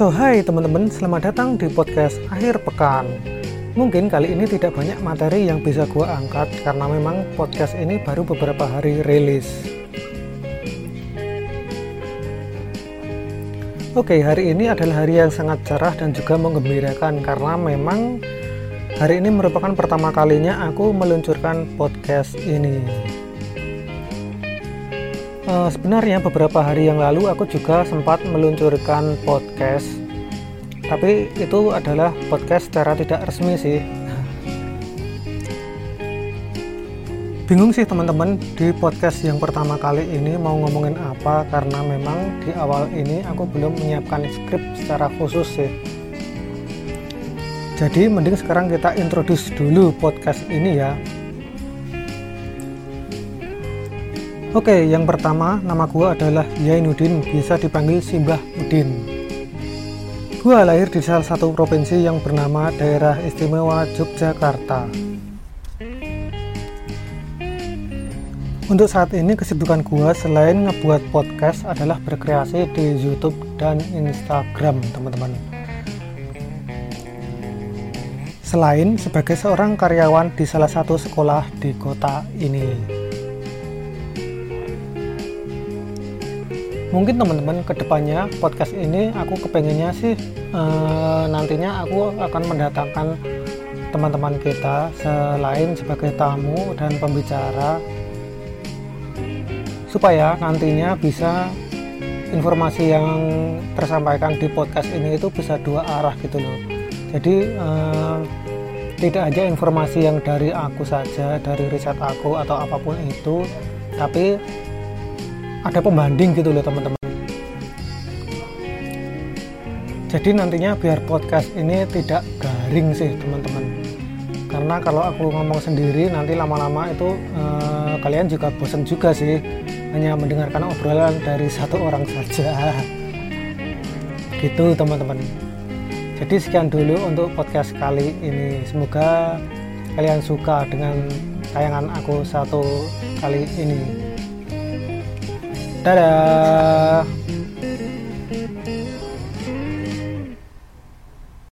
So hai teman-teman, selamat datang di podcast akhir pekan. Mungkin kali ini tidak banyak materi yang bisa gue angkat karena memang podcast ini baru beberapa hari rilis. Oke, hari ini adalah hari yang sangat cerah dan juga menggembirakan karena memang hari ini merupakan pertama kalinya aku meluncurkan podcast ini. Uh, sebenarnya beberapa hari yang lalu aku juga sempat meluncurkan podcast. Tapi itu adalah podcast secara tidak resmi sih. Bingung sih teman-teman di podcast yang pertama kali ini mau ngomongin apa karena memang di awal ini aku belum menyiapkan skrip secara khusus sih. Jadi mending sekarang kita introduce dulu podcast ini ya Oke, yang pertama nama gua adalah Yainuddin, bisa dipanggil Simbah Udin. Gua lahir di salah satu provinsi yang bernama Daerah Istimewa Yogyakarta. Untuk saat ini kesibukan gua selain ngebuat podcast adalah berkreasi di YouTube dan Instagram, teman-teman. Selain sebagai seorang karyawan di salah satu sekolah di kota ini. Mungkin teman-teman ke depannya podcast ini aku kepengennya sih e, nantinya aku akan mendatangkan teman-teman kita selain sebagai tamu dan pembicara supaya nantinya bisa informasi yang tersampaikan di podcast ini itu bisa dua arah gitu loh. Jadi e, tidak aja informasi yang dari aku saja dari riset aku atau apa pun itu tapi ada pembanding gitu loh teman-teman. Jadi nantinya biar podcast ini tidak garing sih teman-teman. Karena kalau aku ngomong sendiri nanti lama-lama itu eh, kalian juga bosan juga sih hanya mendengarkan obrolan dari satu orang saja. Gitu teman-teman. Jadi sekian dulu untuk podcast kali ini. Semoga kalian suka dengan tayangan aku satu kali ini Dadah.